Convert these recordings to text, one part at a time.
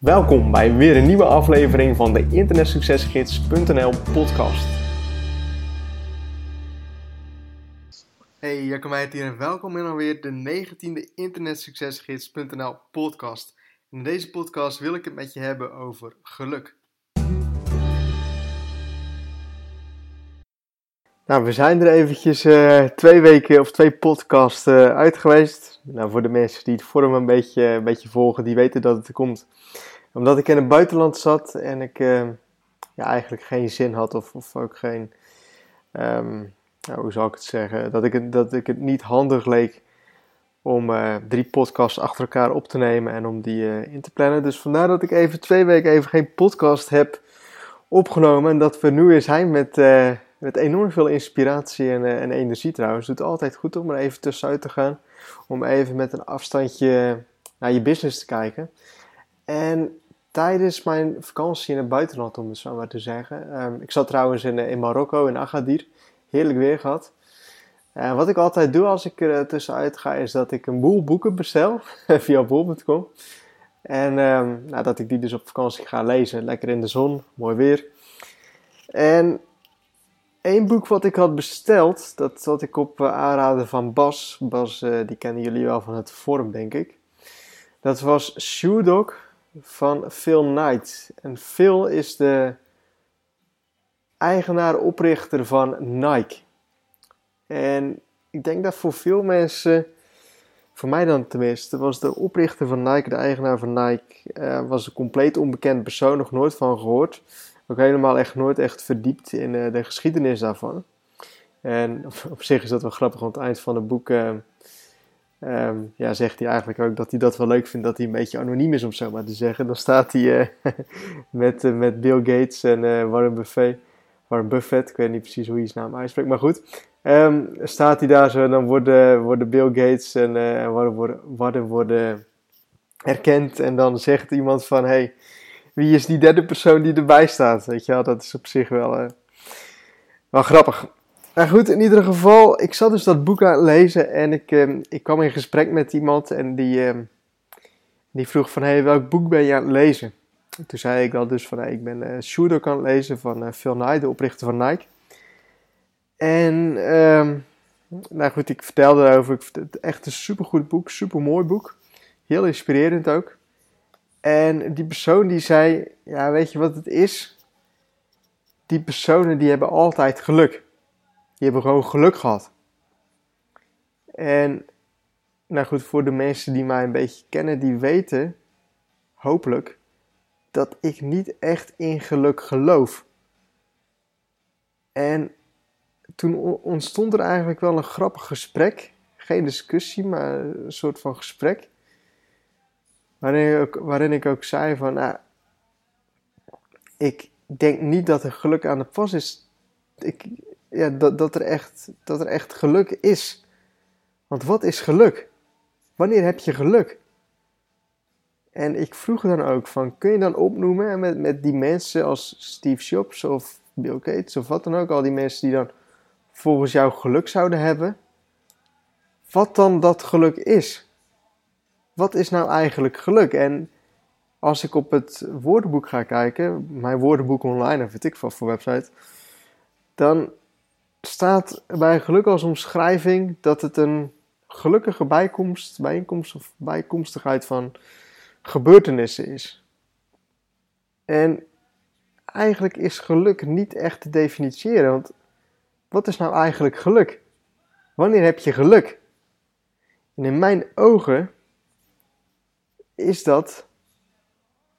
Welkom bij weer een nieuwe aflevering van de internetsuccesgids.nl podcast. Hey, Jacco Meijert hier en welkom in alweer de 19e internetsuccesgids.nl podcast. In deze podcast wil ik het met je hebben over geluk. Nou, we zijn er eventjes uh, twee weken of twee podcasts uh, uit geweest. Nou, voor de mensen die het forum een beetje, een beetje volgen, die weten dat het komt. Omdat ik in het buitenland zat en ik uh, ja, eigenlijk geen zin had of, of ook geen... Um, nou, hoe zal ik het zeggen? Dat ik dat ik het niet handig leek om drie podcasts achter elkaar op te nemen en om die in te plannen. Dus vandaar dat ik even twee weken even geen podcast heb opgenomen. En dat we nu weer zijn met met enorm veel inspiratie en, uh, en energie trouwens. Het doet altijd goed om er even tussenuit te gaan. Om even met een afstandje naar je business te kijken. En tijdens mijn vakantie in het buitenland, om het zo maar te zeggen. Um, ik zat trouwens in, in Marokko, in Agadir. Heerlijk weer gehad. Uh, wat ik altijd doe als ik er tussenuit ga, is dat ik een boel boeken bestel via bol.com. En um, nou, dat ik die dus op vakantie ga lezen. Lekker in de zon, mooi weer. En Eén boek wat ik had besteld, dat had ik op uh, aanraden van Bas. Bas, uh, die kennen jullie wel van het forum, denk ik. Dat was Shoe Dog van Phil Knight. En Phil is de eigenaar-oprichter van Nike. En ik denk dat voor veel mensen, voor mij dan tenminste, was de oprichter van Nike, de eigenaar van Nike, uh, was een compleet onbekend persoon, nog nooit van gehoord ook helemaal echt nooit echt verdiept in uh, de geschiedenis daarvan. En op, zich is dat wel grappig, want aan het eind van het boek uh, um, ja, zegt hij eigenlijk ook dat hij dat wel leuk vindt dat hij een beetje anoniem is, om zo maar te zeggen. Dan staat hij uh, met, met Bill Gates en Warren Buffett. Warren Buffett, ik weet niet precies hoe hij zijn naam uitspreekt, maar goed. Um, staat hij daar zo, dan worden, worden Bill Gates en Warren worden, Warren worden erkend. En dan zegt iemand van, hey, wie is die derde persoon die erbij staat? Weet je wel, dat is op zich wel, uh, wel grappig. Nou goed, in ieder geval, ik zat dus dat boek aan het lezen en ik, uh, ik kwam in gesprek met iemand en die, uh, die vroeg van, hey, welk boek ben je aan het lezen? toen zei ik al dus van, hey, ik ben uh, Shooter aan het lezen van Phil Knight, de oprichter van Nike. En, ehm, nou goed, ik vertelde erover, ik, het echt een supergoed boek, super mooi boek. Heel inspirerend ook. En die persoon die zei, ja weet je wat het is? Die personen die hebben altijd geluk. Die hebben gewoon geluk gehad. En nou goed, voor de mensen die mij een beetje kennen, die weten, hopelijk, dat ik niet echt in geluk geloof. En toen ontstond er eigenlijk wel een grappig gesprek. Geen discussie, maar een soort van gesprek. Waarin ik ook, waarin ik ook zei van, nou, ik denk niet dat er geluk aan de pas is. Ik, ja, dat, dat, er echt, dat er echt geluk is. Want wat is geluk? Wanneer heb je geluk? En ik vroeg dan ook van, kun je dan opnoemen met, met die mensen als Steve Jobs of Bill Gates of wat dan ook, al die mensen die dan volgens jou geluk zouden hebben, wat dan dat geluk is? Wat is nou eigenlijk geluk? En als ik op het woordenboek ga kijken, mijn woordenboek online, of weet ik wat voor website, dan staat bij geluk als omschrijving dat het een gelukkige bijkomst, bijeenkomst of bijkomstigheid van gebeurtenissen is. En eigenlijk is geluk niet echt te definiëren, want wat is nou eigenlijk geluk? Wanneer heb je geluk? In mijn ogen is dat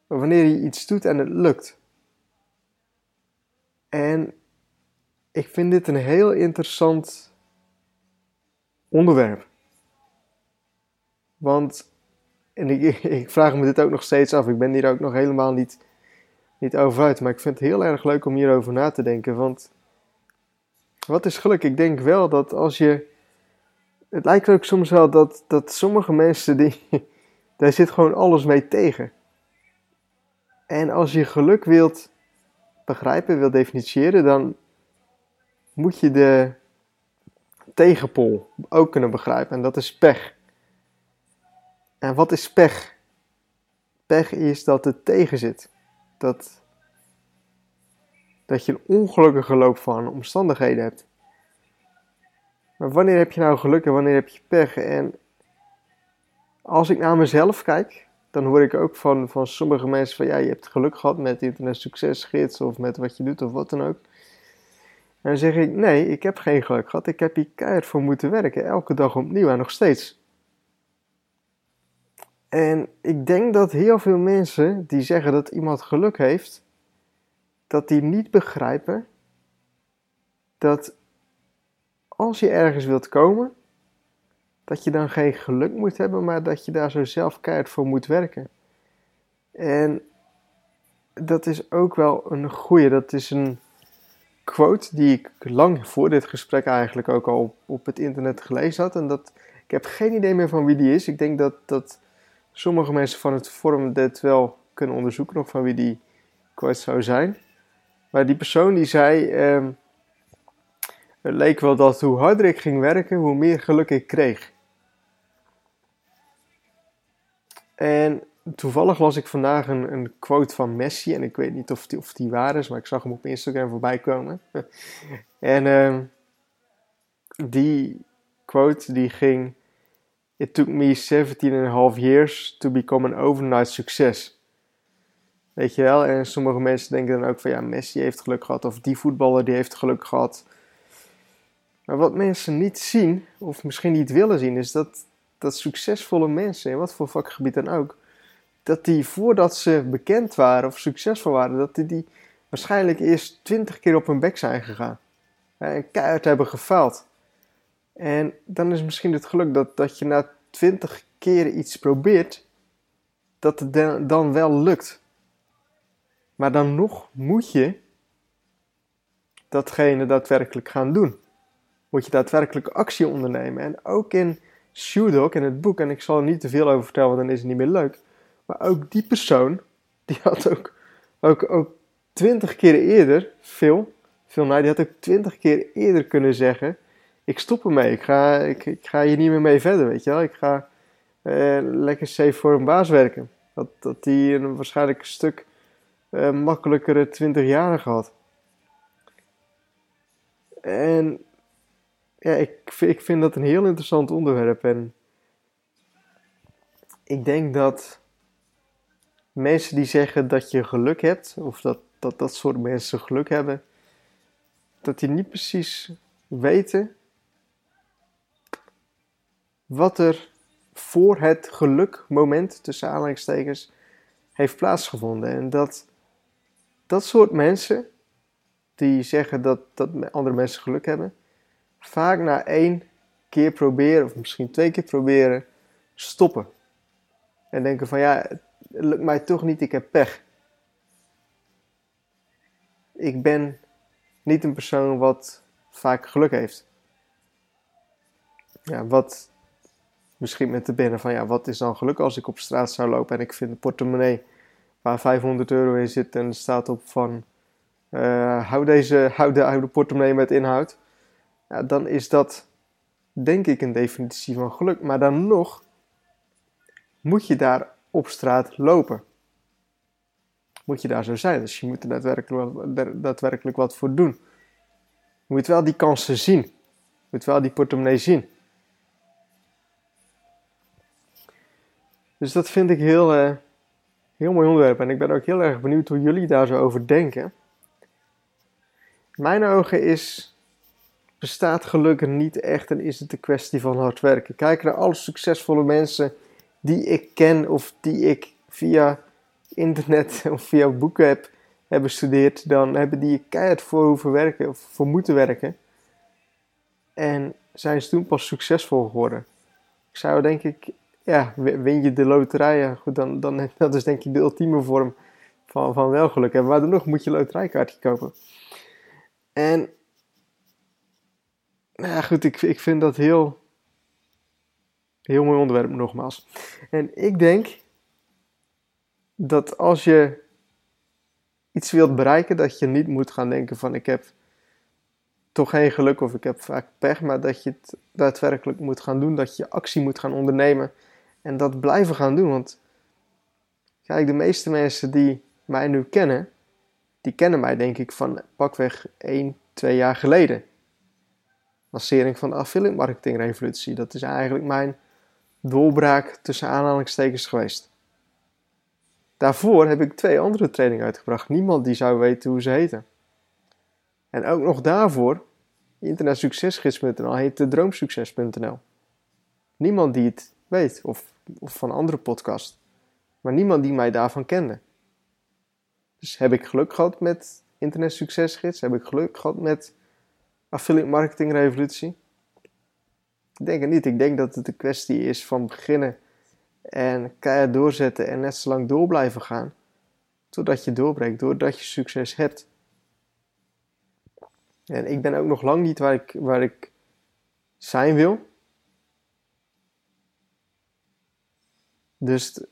wanneer je iets doet en het lukt. En ik vind dit een heel interessant onderwerp. Want, en ik, ik, vraag me dit ook nog steeds af, ik ben hier ook nog helemaal niet, niet over uit, maar ik vind het heel erg leuk om hierover na te denken. Want wat is geluk? Ik denk wel dat als je. Het lijkt ook soms wel dat, dat sommige mensen die, daar zit gewoon alles mee tegen. En als je geluk wilt begrijpen, wilt definiëren, dan moet je de tegenpol ook kunnen begrijpen. En dat is pech. En wat is pech? pech is dat het tegen zit. Dat, dat je een ongelukkige loop van omstandigheden hebt. Maar wanneer heb je nou geluk en wanneer heb je pech? En als ik naar mezelf kijk, dan hoor ik ook van, van sommige mensen van ja, je hebt geluk gehad met internet succesgids of met wat je doet of wat dan ook. En dan zeg ik nee, ik heb geen geluk gehad. Ik heb hier keihard voor moeten werken, elke dag opnieuw en nog steeds. En ik denk dat heel veel mensen die zeggen dat iemand geluk heeft, dat die niet begrijpen dat als je ergens wilt komen, dat je dan geen geluk moet hebben, maar dat je daar zo zelf keihard voor moet werken. En dat is ook wel een goeie. Dat is een quote die ik lang voor dit gesprek eigenlijk ook al op, op het internet gelezen had. En dat, ik heb geen idee meer van wie die is. Ik denk dat, dat sommige mensen van het forum dit wel kunnen onderzoeken, nog van wie die quote zou zijn. Maar die persoon die zei, ehm, het leek wel dat hoe harder ik ging werken, hoe meer geluk ik kreeg. En toevallig las ik vandaag een, een, quote van Messi. En ik weet niet of die, of die waar is, maar ik zag hem op Instagram voorbij komen. en uh, die quote die ging... It took me 17 and a half years to become an overnight success. Weet je wel? En sommige mensen denken dan ook van... Ja, Messi heeft geluk gehad. Of die voetballer die heeft geluk gehad. Maar wat mensen niet zien, of misschien niet willen zien, is dat, dat succesvolle mensen, in wat voor vakgebied dan ook, dat die voordat ze bekend waren of succesvol waren, dat die, die waarschijnlijk eerst twintig keer op hun bek zijn gegaan. En keihard hebben gefaald. En dan is misschien het geluk dat, dat je na twintig keer iets probeert, dat het dan wel lukt. Maar dan nog moet je datgene daadwerkelijk gaan doen. Moet je daadwerkelijk actie ondernemen. En ook in Shoe in het boek, en ik zal er niet te veel over vertellen, want dan is het niet meer leuk. Maar ook die persoon, die had ook, ook, ook twintig keer eerder, veel, veel die had ook twintig keer eerder kunnen zeggen: Ik stop ermee, ik ga, ik, ik ga hier niet meer mee verder, weet je wel. Ik ga eh, lekker safe voor een baas werken. Dat, dat die een waarschijnlijk een stuk uh, makkelijkere 20 jaar gehad. En ja, ik, ik vind dat een heel interessant onderwerp. En ik denk dat mensen die zeggen dat je geluk hebt, of dat dat, dat soort mensen geluk hebben, dat die niet precies weten wat er voor het gelukmoment, tussen aanhalingstekens, heeft plaatsgevonden. En dat dat soort mensen, die zeggen dat, dat andere mensen geluk hebben, vaak na één keer proberen, of misschien twee keer proberen, stoppen. En denken van ja, het lukt mij toch niet, ik heb pech. Ik ben niet een persoon wat vaak geluk heeft. Ja, wat misschien met de binnen van ja, wat is dan geluk als ik op straat zou lopen en ik vind een portemonnee waar 500 euro in zit en staat op van uh, hou, deze, hou, de, hou de portemonnee met inhoud ja, dan is dat denk ik een definitie van geluk. Maar dan nog moet je daar op straat lopen. Moet je daar zo zijn. Dus je moet er daadwerkelijk wat, daadwerkelijk wat voor doen. Je moet wel die kansen zien. Je moet wel die portemonnee zien. Dus dat vind ik heel, uh, heel mooi onderwerp. En ik ben ook heel erg benieuwd hoe jullie daar zo over denken. In mijn ogen is bestaat gelukkig niet echt en is het een kwestie van hard werken. Kijk naar alle succesvolle mensen die ik ken of die ik via internet of via boeken heb, heb bestudeerd, dan hebben die keihard voor hoeven werken of voor moeten werken. En zijn ze toen pas succesvol geworden. Ik zou denk ik, ja, win je de loterij, goed, dan, dan dat is denk ik de ultieme vorm van, van wel geluk hebben. Maar dan nog moet je loterijkaartje kopen. En nou ja, goed, ik, ik vind dat heel, heel mooi onderwerp nogmaals. En ik denk dat als je iets wilt bereiken, dat je niet moet gaan denken van ik heb toch geen geluk of ik heb vaak pech, maar dat je het daadwerkelijk moet gaan doen, dat je actie moet gaan ondernemen en dat blijven gaan doen. Want Kijk, de meeste mensen die mij nu kennen, die kennen mij denk ik van pakweg 1, 2 jaar geleden. Lancering van de affiliate marketing revolutie. Dat is eigenlijk mijn doorbraak tussen aanhalingstekens geweest. Daarvoor heb ik twee andere trainingen uitgebracht. Niemand die zou weten hoe ze heten. En ook nog daarvoor, internetsuccesgids.nl heette droomsucces.nl. Niemand die het weet, of, of van andere podcast. Maar niemand die mij daarvan kende. Dus heb ik geluk gehad met Internet Succesgids? Heb ik geluk gehad met Affiliate Marketing Revolutie? Ik denk het niet. Ik denk dat het een kwestie is van beginnen en keihard doorzetten en net zo lang door blijven gaan. Totdat je doorbreekt, doordat je succes hebt. En ik ben ook nog lang niet waar ik, waar ik zijn wil. Dus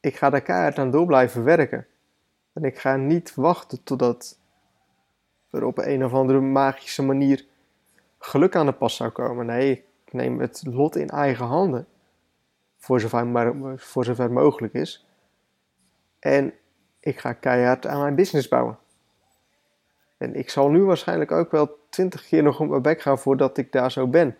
ik ga daar keihard aan door blijven werken. En ik ga niet wachten totdat er op een of andere magische manier geluk aan de pas zou komen. Nee, ik neem het lot in eigen handen. Voor zover, voor zover mogelijk is. En ik ga keihard aan mijn business bouwen. En ik zal nu waarschijnlijk ook wel twintig keer nog op mijn bek gaan voordat ik daar zo ben.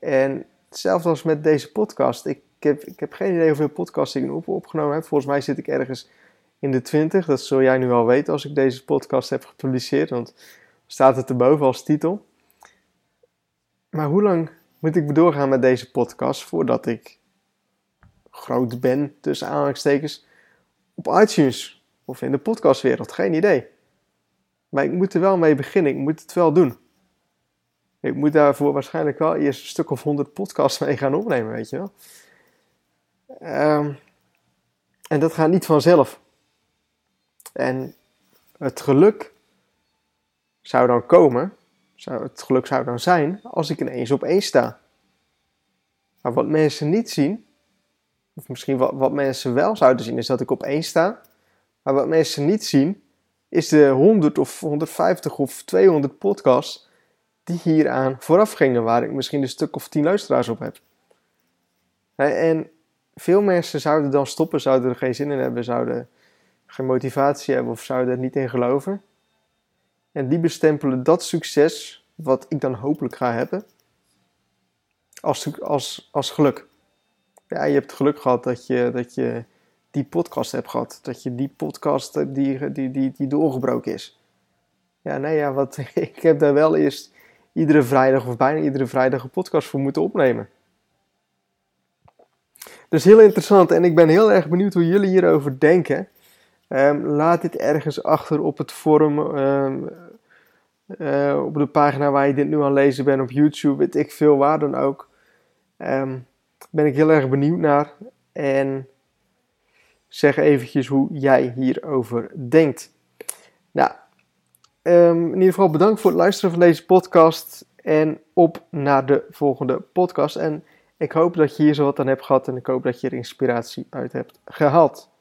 En hetzelfde als met deze podcast. Ik heb, ik heb geen idee hoeveel podcasts ik op, opgenomen heb. Volgens mij zit ik ergens in de 20. Dat zul jij nu al weten als ik deze podcast heb gepubliceerd, want staat het erboven als titel. Maar hoe lang moet ik doorgaan met deze podcast voordat ik groot ben, tussen aanhalingstekens, op iTunes of in de podcastwereld? Geen idee. Maar ik moet er wel mee beginnen, ik moet het wel doen. Ik moet daarvoor waarschijnlijk wel eerst een stuk of honderd podcasts mee gaan opnemen, weet je wel. Um, en dat gaat niet vanzelf. En het geluk zou dan komen, zou, het geluk zou dan zijn als ik ineens op één sta. Maar wat mensen niet zien, of misschien wat, wat mensen wel zouden zien, is dat ik op één sta. Maar wat mensen niet zien, is de 100 of 150 of 200 podcasts die hieraan vooraf gingen, waar ik misschien een stuk of 10 luisteraars op heb. En veel mensen zouden dan stoppen, zouden er geen zin in hebben, zouden geen motivatie hebben of zouden er niet in geloven. En die bestempelen dat succes, wat ik dan hopelijk ga hebben, als, als, als geluk. Ja, je hebt geluk gehad dat je, dat je die podcast hebt gehad. Dat je die podcast die, die, die, die doorgebroken is. Ja, nee, ja, wat, ik heb daar wel eerst iedere vrijdag of bijna iedere vrijdag een podcast voor moeten opnemen. Dus heel interessant en ik ben heel erg benieuwd hoe jullie hierover denken. Um, laat dit ergens achter op het forum, um, uh, op de pagina waar je dit nu aan lezen bent, op YouTube, weet ik veel waar dan ook. Um, ben ik heel erg benieuwd naar. En zeg eventjes hoe jij hierover denkt. Nou, in ieder geval bedankt voor het luisteren van deze podcast. En op naar de volgende podcast. En ik hoop dat je hier zo wat aan hebt gehad. En ik hoop dat je er inspiratie uit hebt gehaald.